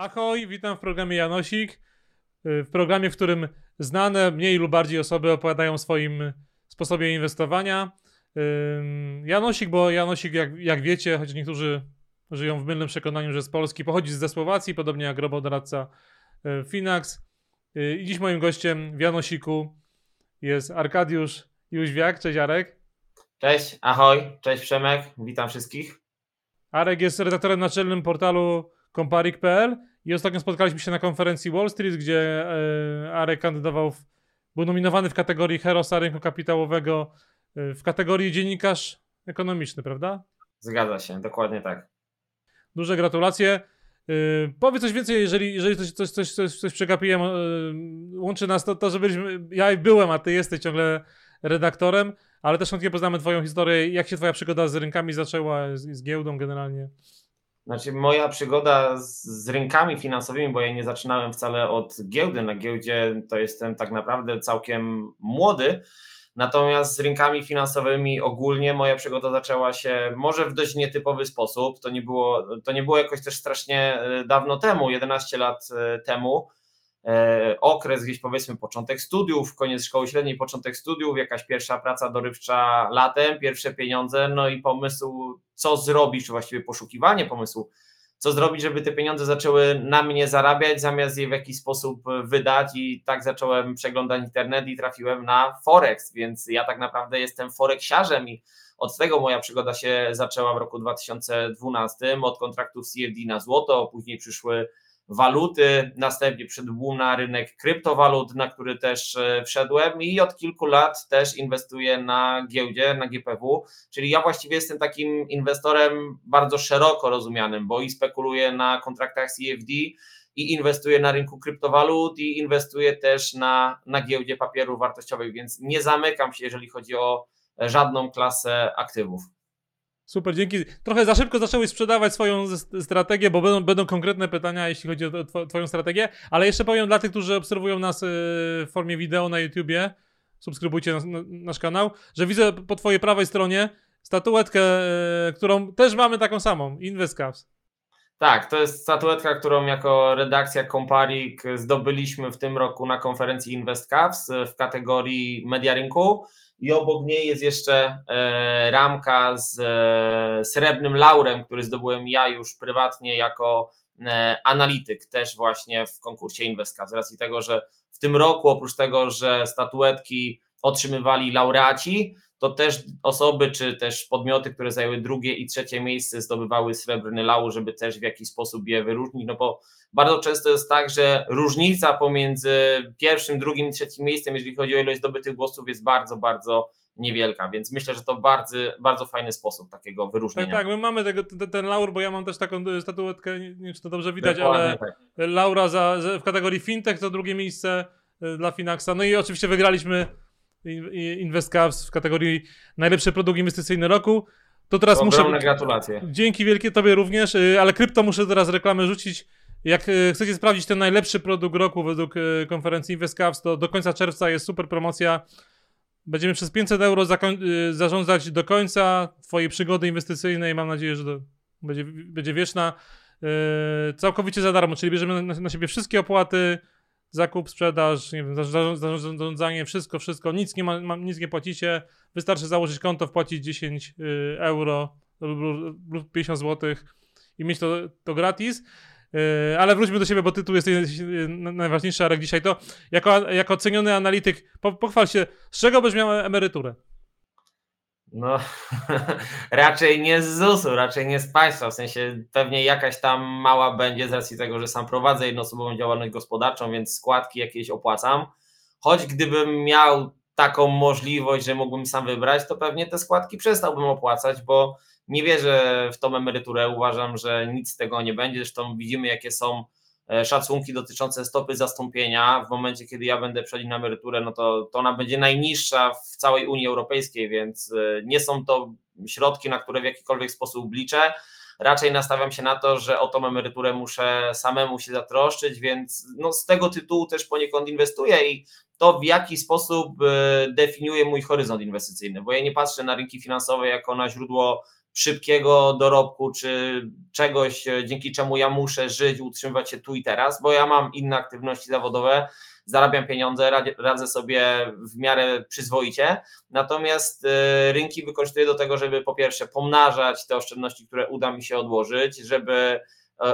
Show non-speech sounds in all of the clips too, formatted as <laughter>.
Ahoj, witam w programie Janosik. Y, W programie, w którym znane mniej lub bardziej osoby opowiadają o swoim sposobie inwestowania. Janosik, bo Janosik, jak, jak wiecie, choć niektórzy żyją w mylnym przekonaniu, że z Polski, pochodzi ze Słowacji, podobnie jak robodoradca y, Finax. Y, I dziś moim gościem w Janosiku jest Arkadiusz Jóźwiak. Cześć Arek. Cześć, ahoj, cześć Przemek, witam wszystkich. Arek jest redaktorem naczelnym portalu Comparik.pl i ostatnio spotkaliśmy się na konferencji Wall Street, gdzie e, Arek kandydował, w, był nominowany w kategorii Herosa rynku kapitałowego, e, w kategorii dziennikarz ekonomiczny, prawda? Zgadza się, dokładnie tak. Duże gratulacje. E, powiedz coś więcej, jeżeli, jeżeli coś, coś, coś, coś, coś przegapiłem, łączy nas to, to, że byliśmy, ja byłem, a ty jesteś ciągle redaktorem, ale też chętnie poznamy twoją historię, jak się twoja przygoda z rynkami zaczęła, z, z giełdą generalnie. Znaczy, moja przygoda z, rynkami finansowymi, bo ja nie zaczynałem wcale od giełdy. Na giełdzie to jestem tak naprawdę całkiem młody. Natomiast z rynkami finansowymi ogólnie moja przygoda zaczęła się może w dość nietypowy sposób. To nie było, to nie było jakoś też strasznie e, dawno temu, 11 lat e, temu. E, okres gdzieś powiedzmy początek studiów, koniec szkoły średniej, początek studiów, jakaś pierwsza praca dorywcza latem, pierwsze pieniądze, no i pomysł, co zrobić, czy właściwie poszukiwanie pomysłu, co zrobić, żeby te pieniądze zaczęły na mnie zarabiać, zamiast je w jakiś sposób wydać. I tak zacząłem przeglądać internet i trafiłem na Forex, więc ja tak naprawdę jestem forexiarzem i od tego moja przygoda się zaczęła w roku 2012, od kontraktów CFD na złoto, później przyszły waluty, następnie boom na rynek kryptowalut, na który też e, wszedłem i od kilku lat też inwestuję na giełdzie, na GPW, czyli ja właściwie jestem takim inwestorem bardzo szeroko rozumianym, bo i spekuluję na kontraktach CFD i inwestuję na rynku kryptowalut i inwestuję też na, na giełdzie papierów wartościowych, więc nie zamykam się, jeżeli chodzi o żadną klasę aktywów. Super, dzięki. Trochę za szybko zaczęłeś sprzedawać swoją strategię, bo będą, będą konkretne pytania, jeśli chodzi o tw- Twoją strategię, ale jeszcze powiem dla tych, którzy obserwują nas yy, w formie wideo na YouTubie, subskrybujcie nas, na, nasz kanał, że widzę po Twojej prawej stronie statuetkę, yy, którą też mamy taką samą, InvestCaps. Tak, to jest statuetka, którą jako redakcja Comparik zdobyliśmy w tym roku na konferencji InvestCaps w kategorii Media Rynku i obok niej jest jeszcze e, ramka z e, srebrnym laurem, który zdobyłem ja już prywatnie jako e, analityk też właśnie w konkursie InvestCaps z racji tego, że w tym roku oprócz tego, że statuetki otrzymywali laureaci, to też osoby czy też podmioty, które zajęły drugie i trzecie miejsce, zdobywały srebrny laur, żeby też w jakiś sposób je wyróżnić. No bo bardzo często jest tak, że różnica pomiędzy pierwszym, drugim i trzecim miejscem, jeżeli chodzi o ilość zdobytych głosów, jest bardzo, bardzo niewielka, więc myślę, że to bardzo, bardzo fajny sposób takiego Tak, wyróżnienia. tak, my mamy tego, ten, ten laur, bo ja mam też taką statuetkę, nie wiem czy to dobrze widać, Dokładnie ale tak. Laura za, w kategorii fintech to drugie miejsce y, dla Finaxa. No i oczywiście wygraliśmy InvestCaps w kategorii najlepszy produkt inwestycyjny roku. To teraz muszę. Ogromne gratulacje. Dzięki wielkie Tobie również, y, ale krypto muszę teraz reklamę rzucić. Jak y, chcecie sprawdzić ten najlepszy produkt roku według y, konferencji InvestCaps, to do końca czerwca jest super promocja. Będziemy przez 500 euro zarządzać do końca Twojej przygody inwestycyjnej. Mam nadzieję, że to będzie, będzie wieczna. Yy, całkowicie za darmo, czyli bierzemy na, na siebie wszystkie opłaty, zakup, sprzedaż, nie wiem, zarząd- zarząd- zarządzanie, wszystko, wszystko, nic nie, ma, nic nie płacicie, wystarczy założyć konto, wpłacić 10 y, euro lub, lub 50 zł i mieć to, to gratis. Yy, ale wróćmy do siebie, bo tytuł jest y, na- najważniejszy, Arek, dzisiaj to. Jako, jako oceniony analityk, po, pochwal się, z czego byś miał emeryturę? No, <laughs> raczej nie z ZUS-u, raczej nie z państwa, w sensie pewnie jakaś tam mała będzie z racji tego, że sam prowadzę jednoosobową działalność gospodarczą, więc składki jakieś opłacam. Choć gdybym miał taką możliwość, że mógłbym sam wybrać, to pewnie te składki przestałbym opłacać, bo nie wierzę w tą emeryturę. Uważam, że nic z tego nie będzie. Zresztą widzimy, jakie są szacunki dotyczące stopy zastąpienia. W momencie, kiedy ja będę przechodzić na emeryturę, no to, to ona będzie najniższa w całej Unii Europejskiej, więc e, nie są to środki, na które w jakikolwiek sposób liczę. Raczej nastawiam się na to, że o tą emeryturę muszę samemu się zatroszczyć, więc no z tego tytułu też poniekąd inwestuję i to w jaki sposób e, definiuje mój horyzont inwestycyjny, bo ja nie patrzę na rynki finansowe jako na źródło szybkiego dorobku, czy czegoś, dzięki czemu ja muszę żyć, utrzymywać się tu i teraz, bo ja mam inne aktywności zawodowe, zarabiam pieniądze, radzę sobie w miarę przyzwoicie. Natomiast y, rynki wykorzystuję do tego, żeby po pierwsze pomnażać te oszczędności, które uda mi się odłożyć, żeby e,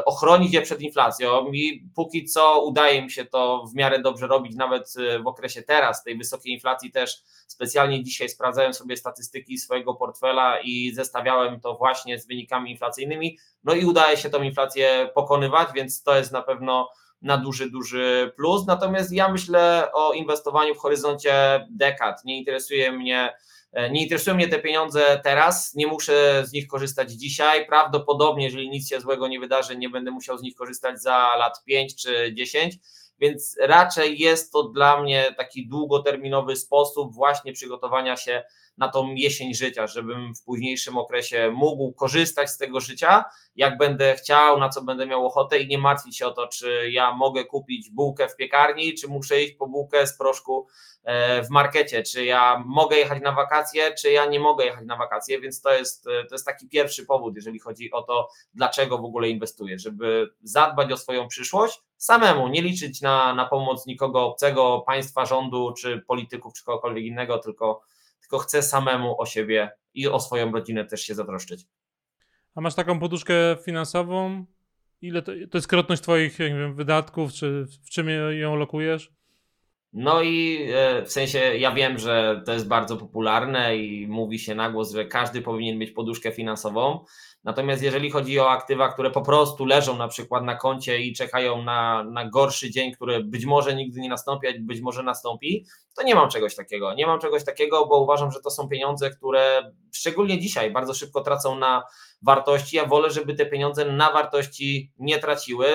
ochronić je przed inflacją i póki co udaje mi się to w miarę dobrze robić, nawet y, w okresie teraz, tej wysokiej inflacji też specjalnie dzisiaj sprawdzałem sobie statystyki swojego portfela i zestawiałem to właśnie z wynikami inflacyjnymi, no i udaje się tą inflację pokonywać, więc to jest na pewno na duży, duży plus. Natomiast ja myślę o inwestowaniu w horyzoncie dekad. Nie interesuje mnie, e, nie interesują mnie te pieniądze teraz, nie muszę z nich korzystać dzisiaj. Prawdopodobnie, jeżeli nic się złego nie wydarzy, nie będę musiał z nich korzystać za lat 5 czy 10. Więc raczej jest to dla mnie taki długoterminowy sposób właśnie przygotowania się na tą jesień życia, żebym w późniejszym okresie mógł korzystać z tego życia, jak będę chciał, na co będę miał ochotę i nie martwić się o to, czy ja mogę kupić bułkę w piekarni, czy muszę iść po bułkę z proszku e, w markecie, czy ja mogę jechać na wakacje, czy ja nie mogę jechać na wakacje, więc to jest, to jest taki pierwszy powód, jeżeli chodzi o to, dlaczego w ogóle inwestuję, żeby zadbać o swoją przyszłość samemu, nie liczyć na, na pomoc nikogo obcego, państwa, rządu, czy polityków, czy kogokolwiek innego, tylko tylko chcę samemu o siebie i o swoją rodzinę też się zatroszczyć. A masz taką poduszkę finansową? Ile to, to jest krotność Twoich wiem, wydatków, czy w czym ją lokujesz? No i e, w sensie ja wiem, że to jest bardzo popularne i mówi się na głos, że każdy powinien mieć poduszkę finansową. Natomiast jeżeli chodzi o aktywa, które po prostu leżą na przykład na koncie i czekają na, na gorszy dzień, który być może nigdy nie nastąpi, a być może nastąpi, to nie mam czegoś takiego. Nie mam czegoś takiego, bo uważam, że to są pieniądze, które szczególnie dzisiaj bardzo szybko tracą na wartości. Ja wolę, żeby te pieniądze na wartości nie traciły.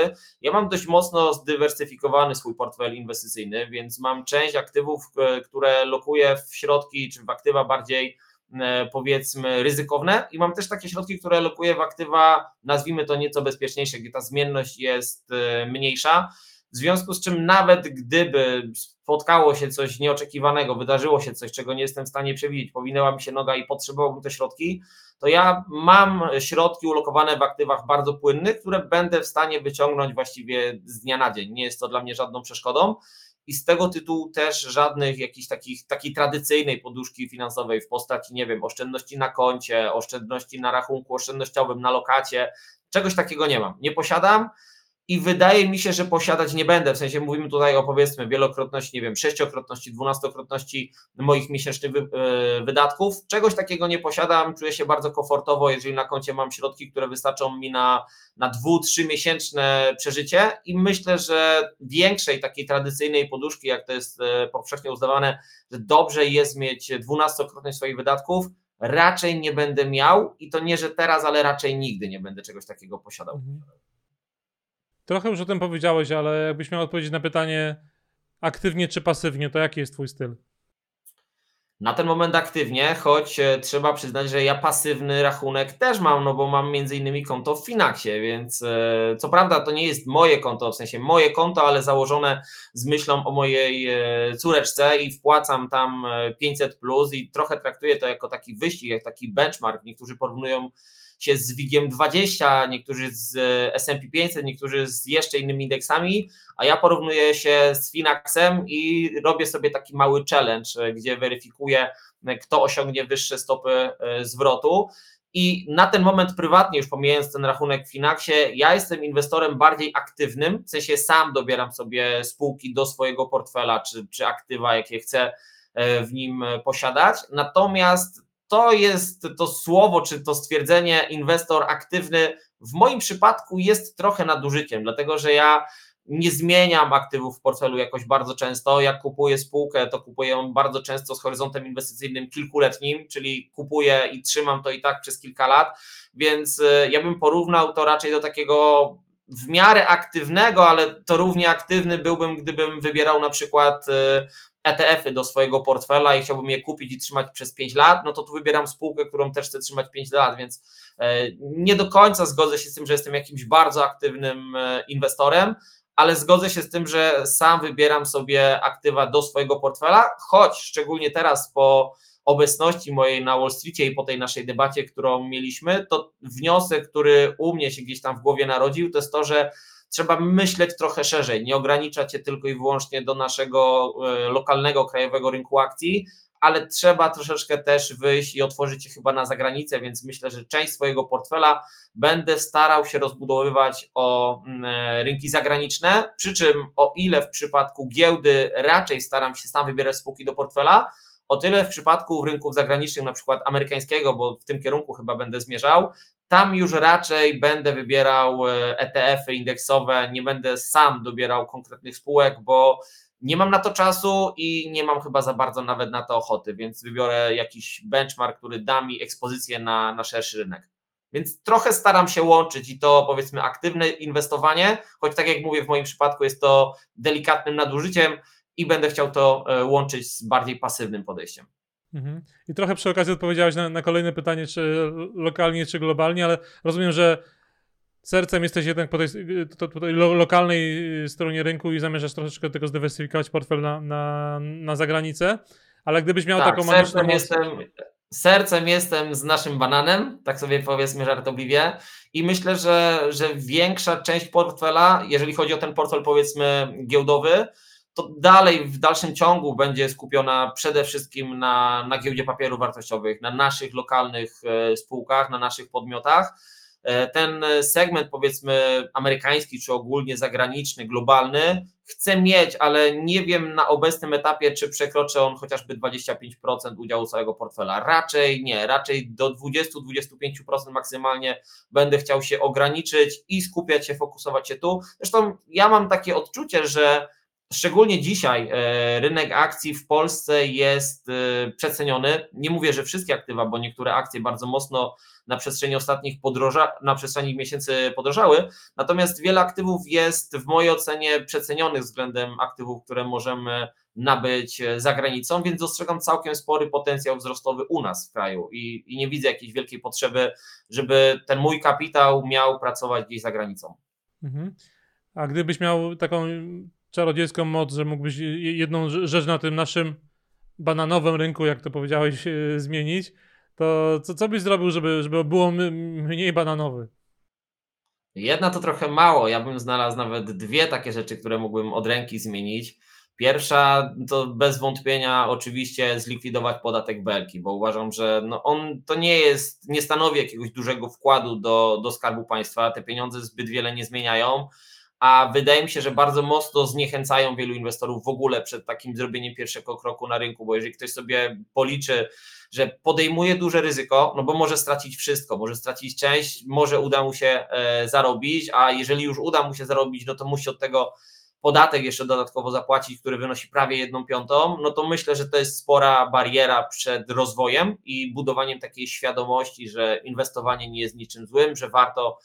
Ja mam dość mocno zdywersyfikowany swój portfel inwestycyjny, więc mam część aktywów, e, które lokuję w środki czy w aktywa bardziej powiedzmy ryzykowne i mam też takie środki, które lokuję w aktywa, nazwijmy to nieco bezpieczniejsze, gdzie ta zmienność jest e, mniejsza. W związku z czym nawet gdyby spotkało się coś nieoczekiwanego, wydarzyło się coś, czego nie jestem w stanie przewidzieć, powinęła mi się noga i potrzebowałbym te środki, to ja mam środki ulokowane w aktywach bardzo płynnych, które będę w stanie wyciągnąć właściwie z dnia na dzień. Nie jest to dla mnie żadną przeszkodą i z tego tytułu też żadnych jakichś takich, takiej tradycyjnej poduszki finansowej w postaci, nie wiem, oszczędności na koncie, oszczędności na rachunku oszczędnościowym, na lokacie, czegoś takiego nie mam. Nie posiadam i wydaje mi się, że posiadać nie będę. W sensie mówimy tutaj o powiedzmy wielokrotności, nie wiem, sześciokrotności, dwunastokrotności moich miesięcznych e, wydatków. Czegoś takiego nie posiadam. Czuję się bardzo komfortowo, jeżeli na koncie mam środki, które wystarczą mi na, na dwu, trzy miesięczne przeżycie i myślę, że większej takiej tradycyjnej poduszki, jak to jest e, powszechnie uznawane, że dobrze jest mieć dwunastokrotność swoich wydatków, raczej nie będę miał i to nie, że teraz, ale raczej nigdy nie będę czegoś takiego posiadał. Mhm. Trochę już o tym powiedziałeś, ale jakbyś miał odpowiedzieć na pytanie aktywnie czy pasywnie, to jaki jest twój styl? Na ten moment aktywnie, choć e, trzeba przyznać, że ja pasywny rachunek też mam, no bo mam między innymi konto w Finaxie, więc e, co prawda to nie jest moje konto, w sensie moje konto, ale założone z myślą o mojej e, córeczce i wpłacam tam 500 plus i trochę traktuję to jako taki wyścig, jak taki benchmark. Niektórzy porównują się z WIG-iem 20, niektórzy z e, S&P 500, niektórzy z jeszcze innymi indeksami, a ja porównuję się z Finaxem i robię sobie taki mały challenge, e, gdzie weryfikuję, e, kto osiągnie wyższe stopy zwrotu. I na ten moment prywatnie, już pomijając ten rachunek w Finaxie, ja jestem inwestorem bardziej aktywnym, w sensie sam dobieram sobie spółki do swojego portfela, czy, czy aktywa, jakie chcę w nim posiadać. Natomiast to jest to słowo, czy to stwierdzenie inwestor aktywny w moim przypadku jest trochę nadużyciem, dlatego że ja nie zmieniam aktywów w portfelu jakoś bardzo często. Jak kupuję spółkę, to kupuję ją bardzo często z horyzontem inwestycyjnym kilkuletnim, czyli kupuję i trzymam to i tak przez kilka lat, więc y, ja bym porównał to raczej do takiego w miarę aktywnego, ale to równie aktywny byłbym, gdybym wybierał na przykład y, ETF-y do swojego portfela i chciałbym je kupić i trzymać przez 5 lat, no to tu wybieram spółkę, którą też chcę trzymać 5 lat, więc e, nie do końca zgodzę się z tym, że jestem jakimś bardzo aktywnym e, inwestorem, ale zgodzę się z tym, że sam wybieram sobie aktywa do swojego portfela, choć szczególnie teraz po obecności mojej na Wall Streetie i po tej naszej debacie, którą mieliśmy, to wniosek, który u mnie się gdzieś tam w głowie narodził, to jest to, że trzeba myśleć trochę szerzej, nie ograniczać się tylko i wyłącznie do naszego e, lokalnego, krajowego rynku akcji, ale trzeba troszeczkę też wyjść i otworzyć się chyba na zagranicę, więc myślę, że część swojego portfela będę starał się rozbudowywać o mm, e, rynki zagraniczne, przy czym o ile w przypadku giełdy raczej staram się sam wybierać spółki do portfela, o tyle w przypadku rynków zagranicznych, na przykład amerykańskiego, bo w tym kierunku chyba będę zmierzał, tam już raczej będę wybierał ETF-y e indeksowe, nie będę sam dobierał konkretnych spółek, bo nie mam na to czasu i nie mam chyba za bardzo nawet na to ochoty, więc wybiorę jakiś benchmark, który da mi ekspozycję na, na szerszy rynek. Więc trochę staram się łączyć i to powiedzmy aktywne inwestowanie, choć tak jak mówię, w moim przypadku jest to delikatnym nadużyciem i będę chciał to e, łączyć z bardziej pasywnym podejściem. Mhm. I trochę przy okazji odpowiedziałeś na, na kolejne pytanie, czy lokalnie, czy globalnie, ale rozumiem, że sercem jesteś jednak po tej, to, po tej lo, lokalnej stronie rynku i zamierzasz troszeczkę tego zdywersyfikować portfel na, na, na zagranicę, ale gdybyś miał tak, taką sercem jestem, sercem jestem z naszym bananem, tak sobie powiedzmy żartobliwie i myślę, że, że większa część portfela, jeżeli chodzi o ten portfel powiedzmy giełdowy, to dalej w dalszym ciągu będzie skupiona przede wszystkim na, na giełdzie papierów wartościowych, na naszych lokalnych e, spółkach, na naszych podmiotach. E, ten segment, powiedzmy, amerykański czy ogólnie zagraniczny, globalny, chcę mieć, ale nie wiem na obecnym etapie, czy przekroczy on chociażby 25% udziału całego portfela. Raczej nie, raczej do 20-25% maksymalnie będę chciał się ograniczyć i skupiać się, fokusować się tu. Zresztą ja mam takie odczucie, że Szczególnie dzisiaj e, rynek akcji w Polsce jest e, przeceniony. Nie mówię, że wszystkie aktywa, bo niektóre akcje bardzo mocno na przestrzeni ostatnich podroża, na przestrzeni miesięcy podrożały. Natomiast wiele aktywów jest w mojej ocenie przecenionych względem aktywów, które możemy nabyć e, za granicą, więc dostrzegam całkiem spory potencjał wzrostowy u nas w kraju i, i nie widzę jakiejś wielkiej potrzeby, żeby ten mój kapitał miał pracować gdzieś za granicą. Mhm. A gdybyś miał taką czarodziejską moc, że mógłbyś jedną rzecz na tym naszym bananowym rynku, jak to powiedziałeś, e, zmienić, to co, co byś zrobił, żeby, żeby było mniej bananowy? Jedna to trochę mało. Ja bym znalazł nawet dwie takie rzeczy, które mógłbym od ręki zmienić. Pierwsza to bez wątpienia oczywiście zlikwidować podatek belki, bo uważam, że no on to nie jest, nie stanowi jakiegoś dużego wkładu do, do skarbu państwa. Te pieniądze zbyt wiele nie zmieniają a wydaje mi się, że bardzo mocno zniechęcają wielu inwestorów w ogóle przed takim zrobieniem pierwszego kroku na rynku, bo jeżeli ktoś sobie policzy, że podejmuje duże ryzyko, no bo może stracić wszystko, może stracić część, może uda mu się e, zarobić, a jeżeli już uda mu się zarobić, no to musi od tego podatek jeszcze dodatkowo zapłacić, który wynosi prawie jedną piątą, no to myślę, że to jest spora bariera przed rozwojem i budowaniem takiej świadomości, że inwestowanie nie jest niczym złym, że warto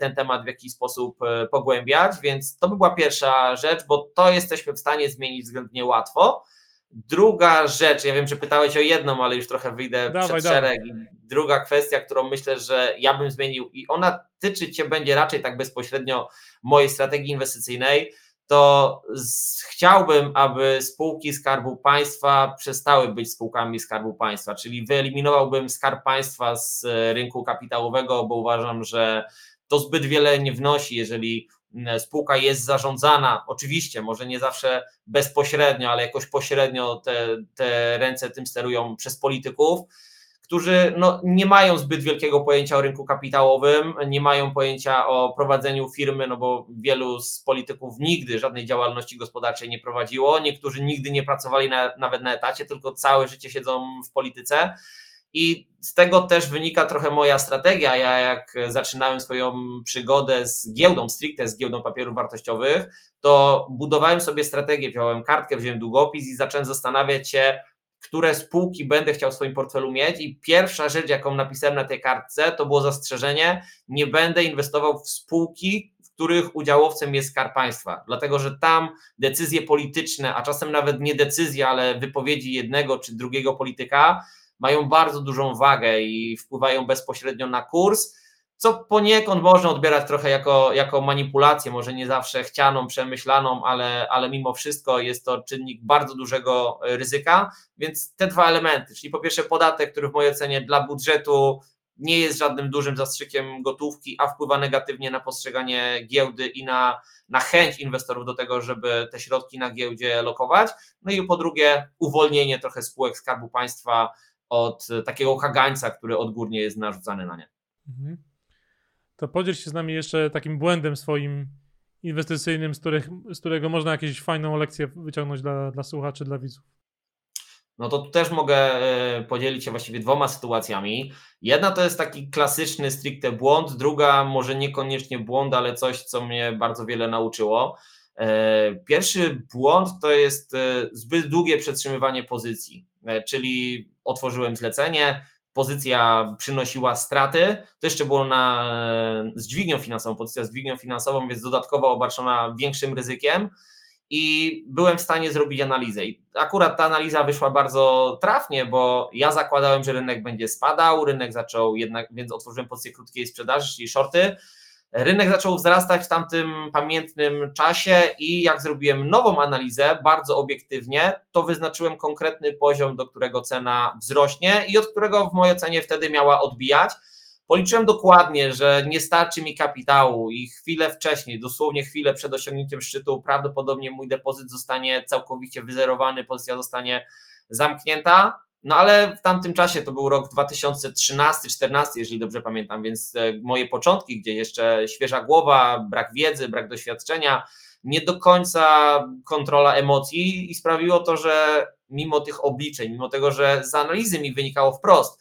ten temat w jakiś sposób e, pogłębiać, więc to by była pierwsza rzecz, bo to jesteśmy w stanie zmienić względnie łatwo. Druga rzecz, ja wiem, że pytałeś o jedną, ale już trochę wyjdę dawaj, przed dawaj. szereg. Druga kwestia, którą myślę, że ja bym zmienił i ona tyczyć się będzie raczej tak bezpośrednio mojej strategii inwestycyjnej, to z, chciałbym, aby spółki Skarbu Państwa przestały być spółkami Skarbu Państwa, czyli wyeliminowałbym Skarb Państwa z rynku kapitałowego, bo uważam, że to zbyt wiele nie wnosi, jeżeli mm, spółka jest zarządzana, oczywiście, może nie zawsze bezpośrednio, ale jakoś pośrednio te, te ręce tym sterują przez polityków, którzy no, nie mają zbyt wielkiego pojęcia o rynku kapitałowym, nie mają pojęcia o prowadzeniu firmy, no bo wielu z polityków nigdy żadnej działalności gospodarczej nie prowadziło, niektórzy nigdy nie pracowali na, nawet na etacie, tylko całe życie siedzą w polityce i z tego też wynika trochę moja strategia. Ja, jak zaczynałem swoją przygodę z giełdą, stricte z giełdą papierów wartościowych, to budowałem sobie strategię, wziąłem kartkę, wziąłem długopis i zacząłem zastanawiać się, które spółki będę chciał w swoim portfelu mieć. I pierwsza rzecz, jaką napisałem na tej kartce, to było zastrzeżenie: nie będę inwestował w spółki, w których udziałowcem jest skarb państwa, dlatego że tam decyzje polityczne, a czasem nawet nie decyzje, ale wypowiedzi jednego czy drugiego polityka mają bardzo dużą wagę i wpływają bezpośrednio na kurs. co poniekąd można odbierać trochę jako, jako manipulację, może nie zawsze chcianą, przemyślaną, ale, ale mimo wszystko jest to czynnik bardzo dużego ryzyka, więc te dwa elementy, czyli po pierwsze podatek, który w mojej ocenie dla budżetu nie jest żadnym dużym zastrzykiem gotówki, a wpływa negatywnie na postrzeganie giełdy i na, na chęć inwestorów do tego, żeby te środki na giełdzie lokować. No i po drugie, uwolnienie trochę spółek Skarbu Państwa od takiego kagańca, który odgórnie jest narzucany na nie. Mhm. To podziel się z nami jeszcze takim błędem swoim inwestycyjnym, z, których, z którego można jakąś fajną lekcję wyciągnąć dla, dla słuchaczy, dla widzów no to tu też mogę e, podzielić się właściwie dwoma sytuacjami. Jedna to jest taki klasyczny stricte błąd, druga może niekoniecznie błąd, ale coś, co mnie bardzo wiele nauczyło. E, pierwszy błąd to jest e, zbyt długie przetrzymywanie pozycji, czyli otworzyłem zlecenie, pozycja przynosiła straty, to jeszcze było na, z dźwignią finansową, pozycja z dźwignią finansową, więc dodatkowo obarczona większym ryzykiem. I byłem w stanie zrobić analizę. I akurat ta analiza wyszła bardzo trafnie, bo ja zakładałem, że rynek będzie spadał, rynek zaczął jednak, więc otworzyłem pozycję krótkiej sprzedaży, czyli shorty. Rynek zaczął wzrastać w tamtym pamiętnym czasie i jak zrobiłem nową analizę, bardzo obiektywnie, to wyznaczyłem konkretny poziom, do którego cena wzrośnie i od którego w mojej ocenie wtedy miała odbijać. Policzyłem dokładnie, że nie starczy mi kapitału i chwilę wcześniej, dosłownie chwilę przed osiągnięciem szczytu, prawdopodobnie mój depozyt zostanie całkowicie wyzerowany, pozycja zostanie zamknięta. No ale w tamtym czasie to był rok 2013-2014, jeżeli dobrze pamiętam, więc e, moje początki, gdzie jeszcze świeża głowa, brak wiedzy, brak doświadczenia, nie do końca kontrola emocji i sprawiło to, że mimo tych obliczeń, mimo tego, że z analizy mi wynikało wprost,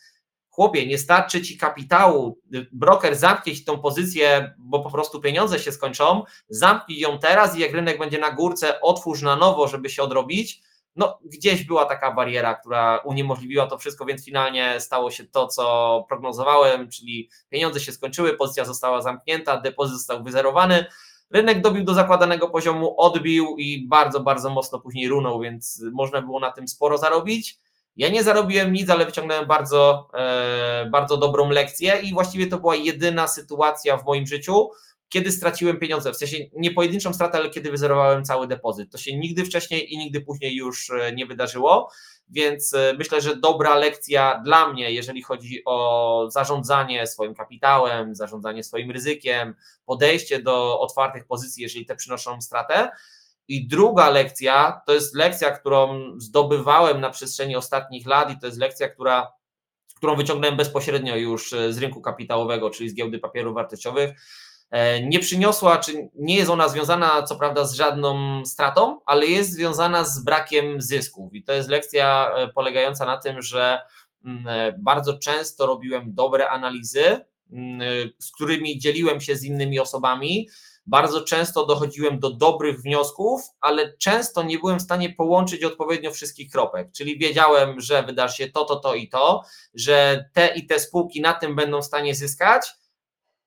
chłopie, nie starczy ci kapitału, broker zamknie ci tą pozycję, bo po prostu pieniądze się skończą, zamknij ją teraz i jak rynek będzie na górce, otwórz na nowo, żeby się odrobić. No, gdzieś była taka bariera, która uniemożliwiła to wszystko, więc finalnie stało się to, co prognozowałem, czyli pieniądze się skończyły, pozycja została zamknięta, depozyt został wyzerowany. Rynek dobił do zakładanego poziomu, odbił i bardzo, bardzo mocno później runął, więc można było na tym sporo zarobić. Ja nie zarobiłem nic, ale wyciągnąłem bardzo, e, bardzo dobrą lekcję i właściwie to była jedyna sytuacja w moim życiu, kiedy straciłem pieniądze, w sensie nie pojedynczą stratę, ale kiedy wyzerowałem cały depozyt. To się nigdy wcześniej i nigdy później już e, nie wydarzyło, więc e, myślę, że dobra lekcja dla mnie, jeżeli chodzi o zarządzanie swoim kapitałem, zarządzanie swoim ryzykiem, podejście do otwartych pozycji, jeżeli te przynoszą stratę, i druga lekcja to jest lekcja, którą zdobywałem na przestrzeni ostatnich lat, i to jest lekcja, która, którą wyciągnąłem bezpośrednio już e, z rynku kapitałowego, czyli z giełdy papierów wartościowych. E, nie przyniosła, czy nie jest ona związana, co prawda, z żadną stratą, ale jest związana z brakiem zysków. I to jest lekcja e, polegająca na tym, że mm, bardzo często robiłem dobre analizy, mm, z którymi dzieliłem się z innymi osobami bardzo często dochodziłem do dobrych wniosków, ale często nie byłem w stanie połączyć odpowiednio wszystkich kropek. Czyli wiedziałem, że wydarzy się to, to, to i to, że te i te spółki na tym będą w stanie zyskać,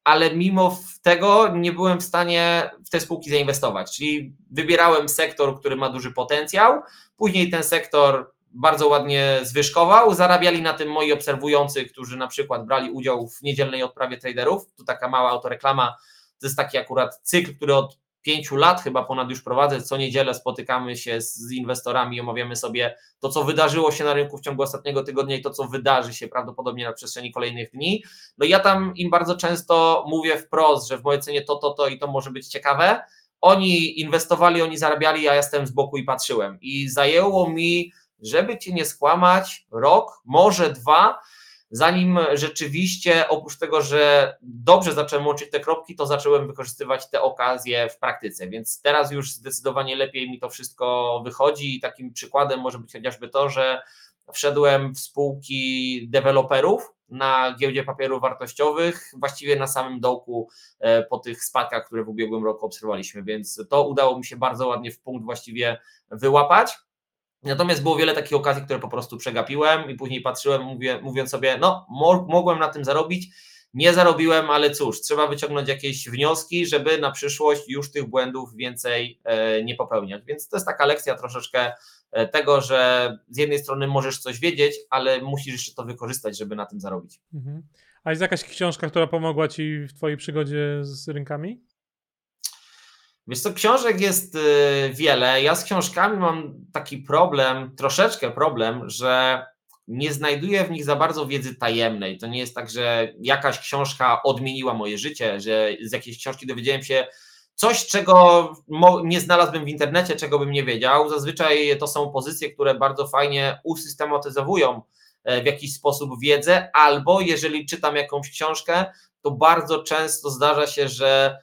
ale mimo tego nie byłem w stanie w te spółki zainwestować. Czyli wybierałem sektor, który ma duży potencjał, później ten sektor bardzo ładnie zwyżkował. Zarabiali na tym moi obserwujący, którzy na przykład brali udział w niedzielnej odprawie traderów. Tu taka mała autoreklama to jest taki akurat cykl, który od pięciu lat chyba ponad już prowadzę. Co niedzielę spotykamy się z inwestorami i omawiamy sobie to, co wydarzyło się na rynku w ciągu ostatniego tygodnia i to, co wydarzy się prawdopodobnie na przestrzeni kolejnych dni. No i ja tam im bardzo często mówię wprost, że w mojej cenie to, to, to i to może być ciekawe. Oni inwestowali, oni zarabiali, ja jestem z boku i patrzyłem. I zajęło mi, żeby cię nie skłamać, rok, może dwa, zanim rzeczywiście oprócz tego, że dobrze zacząłem łączyć te kropki, to zacząłem wykorzystywać te okazje w praktyce, więc teraz już zdecydowanie lepiej mi to wszystko wychodzi i takim przykładem może być chociażby to, że wszedłem w spółki deweloperów na giełdzie papierów wartościowych, właściwie na samym dołku e, po tych spadkach, które w ubiegłym roku obserwowaliśmy, więc to udało mi się bardzo ładnie w punkt właściwie wyłapać. Natomiast było wiele takich okazji, które po prostu przegapiłem i później patrzyłem, mówię, mówiąc sobie, no mo mogłem na tym zarobić, nie zarobiłem, ale cóż, trzeba wyciągnąć jakieś wnioski, żeby na przyszłość już tych błędów więcej e, nie popełniać. Więc to jest taka lekcja troszeczkę e, tego, że z jednej strony możesz coś wiedzieć, ale musisz jeszcze to wykorzystać, żeby na tym zarobić. Mhm. A jest jakaś książka, która pomogła ci w twojej przygodzie z rynkami? Wiesz co, książek jest y, wiele. Ja z książkami mam taki problem, troszeczkę problem, że nie znajduję w nich za bardzo wiedzy tajemnej. To nie jest tak, że jakaś książka odmieniła moje życie, że z jakiejś książki dowiedziałem się coś, czego nie znalazłbym w internecie, czego bym nie wiedział. Zazwyczaj to są pozycje, które bardzo fajnie usystematyzowują e, w jakiś sposób wiedzę, albo jeżeli czytam jakąś książkę, to bardzo często zdarza się, że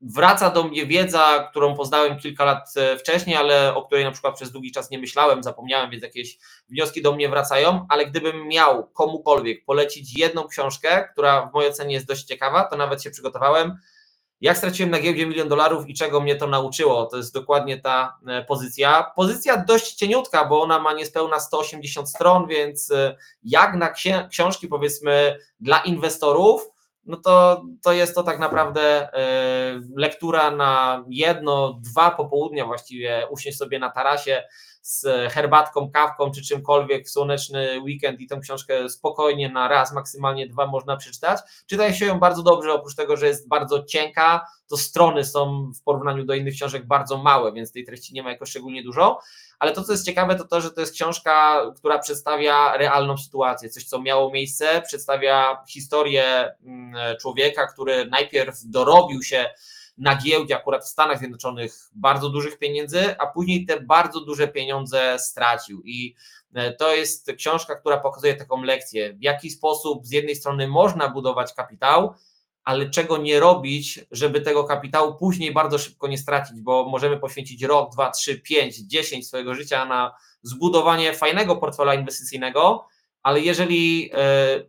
wraca do mnie wiedza, którą poznałem kilka lat e, wcześniej, ale o której na przykład przez długi czas nie myślałem, zapomniałem, więc jakieś wnioski do mnie wracają, ale gdybym miał komukolwiek polecić jedną książkę, która w mojej ocenie jest dość ciekawa, to nawet się przygotowałem, jak straciłem na giełdzie milion dolarów i czego mnie to nauczyło? To jest dokładnie ta e, pozycja. Pozycja dość cieniutka, bo ona ma niespełna 180 stron, więc e, jak na książki powiedzmy dla inwestorów, no to, to jest to tak naprawdę e, lektura na jedno, dwa popołudnia właściwie, usiąść sobie na tarasie z herbatką, kawką czy czymkolwiek w słoneczny weekend i tę książkę spokojnie na raz, maksymalnie dwa można przeczytać. Czyta się ją bardzo dobrze, oprócz tego, że jest bardzo cienka, to strony są w porównaniu do innych książek bardzo małe, więc tej treści nie ma jakoś szczególnie dużo. Ale to, co jest ciekawe, to to, że to jest książka, która przedstawia realną sytuację, coś, co miało miejsce, przedstawia historię mm, człowieka, który najpierw dorobił się na giełdzie, akurat w Stanach Zjednoczonych, bardzo dużych pieniędzy, a później te bardzo duże pieniądze stracił. I e, to jest książka, która pokazuje taką lekcję, w jaki sposób z jednej strony można budować kapitał, ale czego nie robić, żeby tego kapitału później bardzo szybko nie stracić, bo możemy poświęcić rok, dwa, trzy, pięć, dziesięć swojego życia na zbudowanie fajnego portfela inwestycyjnego, ale jeżeli e,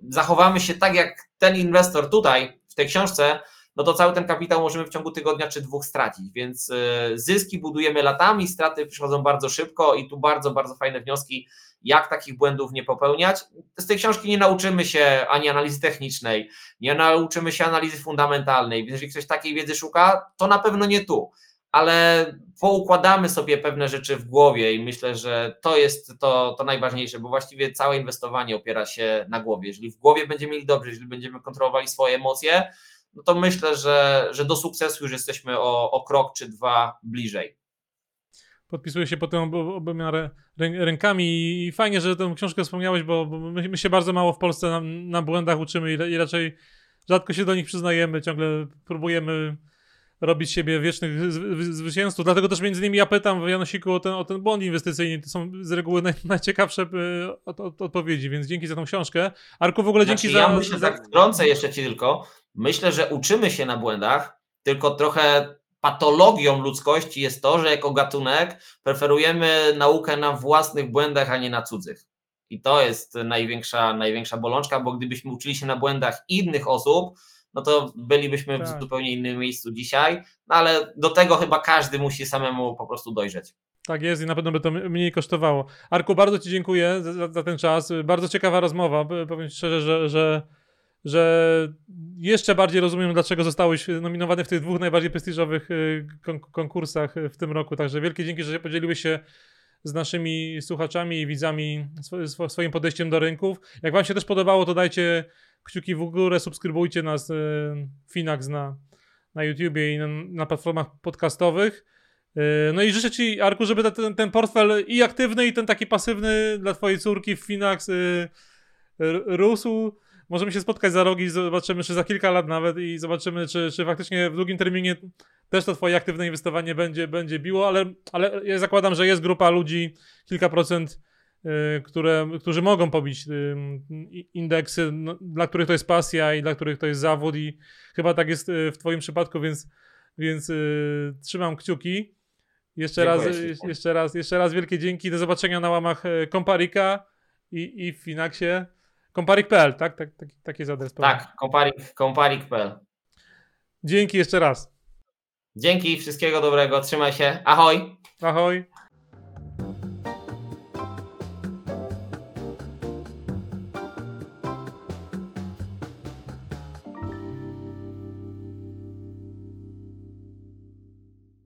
zachowamy się tak jak ten inwestor tutaj w tej książce, no to cały ten kapitał możemy w ciągu tygodnia czy dwóch stracić. Więc e, zyski budujemy latami, straty przychodzą bardzo szybko i tu bardzo, bardzo fajne wnioski, jak takich błędów nie popełniać. Z tej książki nie nauczymy się ani analizy technicznej, nie nauczymy się analizy fundamentalnej. Więc jeżeli ktoś takiej wiedzy szuka, to na pewno nie tu. Ale poukładamy sobie pewne rzeczy w głowie i myślę, że to jest to, to najważniejsze, bo właściwie całe inwestowanie opiera się na głowie. Jeżeli w głowie będziemy mieli dobrze, jeżeli będziemy kontrolowali swoje emocje, no to myślę, że, że do sukcesu już jesteśmy o, o krok czy dwa bliżej. Podpisuję się po tym obyma rękami i fajnie, że tę książkę wspomniałeś, bo, my, my, się bardzo mało w Polsce na, na błędach uczymy i, i raczej rzadko się do nich przyznajemy, ciągle próbujemy robić siebie wiecznych zwycięzców. Dlatego też między innymi ja pytam w Janosiku o ten, o ten błąd inwestycyjny. To są z reguły naj, najciekawsze y, od, od, odpowiedzi, więc dzięki za tą książkę. Arku, w ogóle znaczy, dzięki ja za... Ja myślę, tak wtrącę jeszcze Ci tylko, myślę, że uczymy się na błędach, tylko trochę patologią ludzkości jest to, że jako gatunek preferujemy naukę na własnych błędach, a nie na cudzych. I to jest największa, największa bolączka, bo gdybyśmy uczyli się na błędach innych osób, no to bylibyśmy tak. w zupełnie innym miejscu dzisiaj, no ale do tego chyba każdy musi samemu po prostu dojrzeć. Tak jest i na pewno by to mniej kosztowało. Arku, bardzo Ci dziękuję za, za ten czas. Bardzo ciekawa rozmowa. Powiem szczerze, że, że, że jeszcze bardziej rozumiem, dlaczego zostałeś nominowany w tych dwóch najbardziej prestiżowych y, konkursach w tym roku. Także wielkie dzięki, że podzieliłeś się z naszymi słuchaczami i widzami swoim podejściem do rynków. Jak Wam się też podobało, to dajcie kciuki w górę, subskrybujcie nas y, Finax na, na YouTubie i na, na platformach podcastowych. Y, no i życzę Ci, Arku, żeby ten, ten portfel i aktywny, i ten taki pasywny dla Twojej córki w Finax y, rósł. Możemy się spotkać za rogi, zobaczymy, czy za kilka lat nawet i zobaczymy, czy, czy faktycznie w długim terminie też to Twoje aktywne inwestowanie będzie, będzie biło, ale, ale ja zakładam, że jest grupa ludzi, kilka procent Y, które, którzy mogą pobić y, indeksy, no, dla których to jest pasja i dla których to jest zawód i chyba tak jest y, w twoim przypadku, więc, więc yy, trzymam kciuki. Jeszcze raz, jeszcze, raz, jeszcze raz wielkie dzięki. Do zobaczenia na łamach Komparika i, i w Finaxie. Komparik.pl, tak? tak, tak taki jest adres. Tak, komparik, komparik.pl. Dzięki jeszcze raz. Dzięki, wszystkiego dobrego, trzymaj się. Ahoj. Ahoj.